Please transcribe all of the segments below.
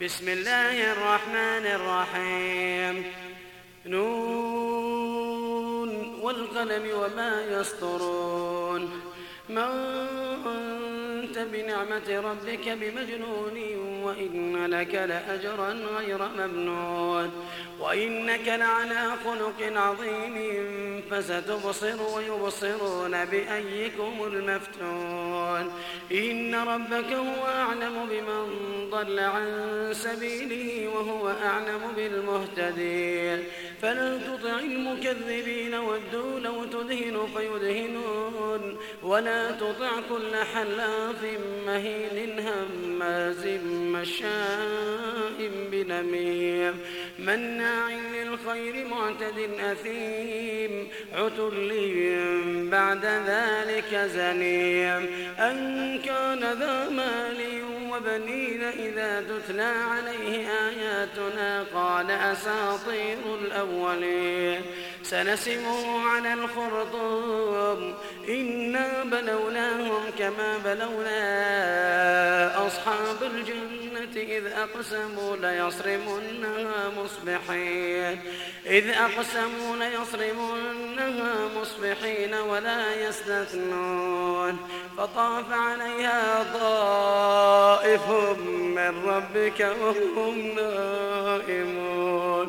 بسم الله الرحمن الرحيم. نون والقلم وما يسطرون. من أنت بنعمة ربك بمجنون وإن لك لأجرا غير ممنون وإنك لعلى خلق عظيم فستبصر ويبصرون بأيكم المفتون إن ربك هو أعلم بمن ضل عن سبيله وهو أعلم بالمهتدين فلا تطع المكذبين ودوا لو تدهن فيدهنون ولا تطع كل حلاف مهين هماز مشاء بنميم مناع للخير معتد أثيم عتل بعد ذلك زنيم أن كان ذا مال وبنين إذا تتلى عليه آياتنا قال أساطير الأولين سنسمه على الخرطوم بلوناهم كما بلونا أصحاب الجنة إذ أقسموا ليصرمنها مصبحين إذ أقسموا ليصرمنها مصبحين ولا يستثنون فطاف عليها طائف من ربك وهم نائمون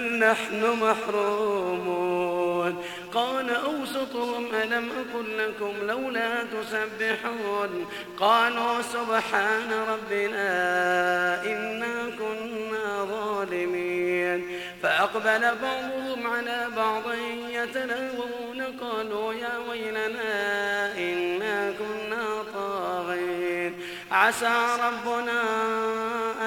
بل نحن محرومون. قال أوسطهم ألم أقل لكم لولا تسبحون؟ قالوا سبحان ربنا إنا كنا ظالمين. فأقبل بعضهم على بعض يتلاوون قالوا يا ويلنا إنا كنا طاغين. عسى ربنا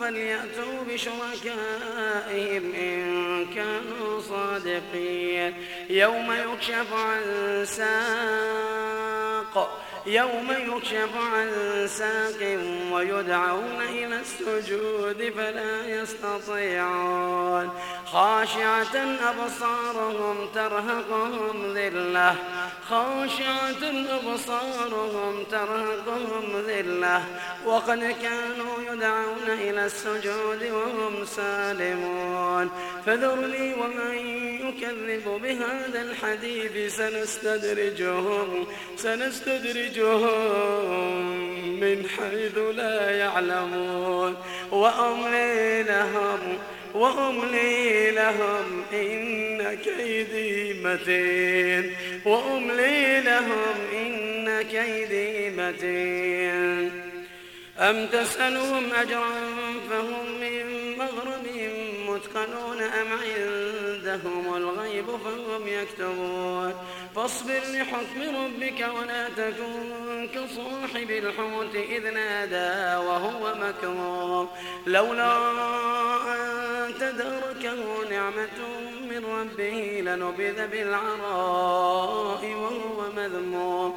فليأتوا بشركائهم إن كانوا صادقين. يوم يكشف عن ساق يوم يكشف عن ساق ويدعون إلى السجود فلا يستطيعون. خاشعة أبصارهم ترهقهم ذلة خاشعة أبصارهم ترهقهم ذلة وقد كانوا يدعون إلى السجود وهم سالمون. فذرني ومن يكذب بهذا الحديث سنستدرجهم سنستدرجهم من حيث لا يعلمون. وأملي لهم وأملي لهم إن كيدي متين. وأملي لهم إن كيدي متين. أم تسألهم أجرا فهم مثقلون أم عندهم الغيب فهم يكتبون فاصبر لحكم ربك ولا تكن كصاحب الحوت إذ نادى وهو مكروه لولا أن تدركه نعمة من ربه لنبذ بالعراء وهو مذموم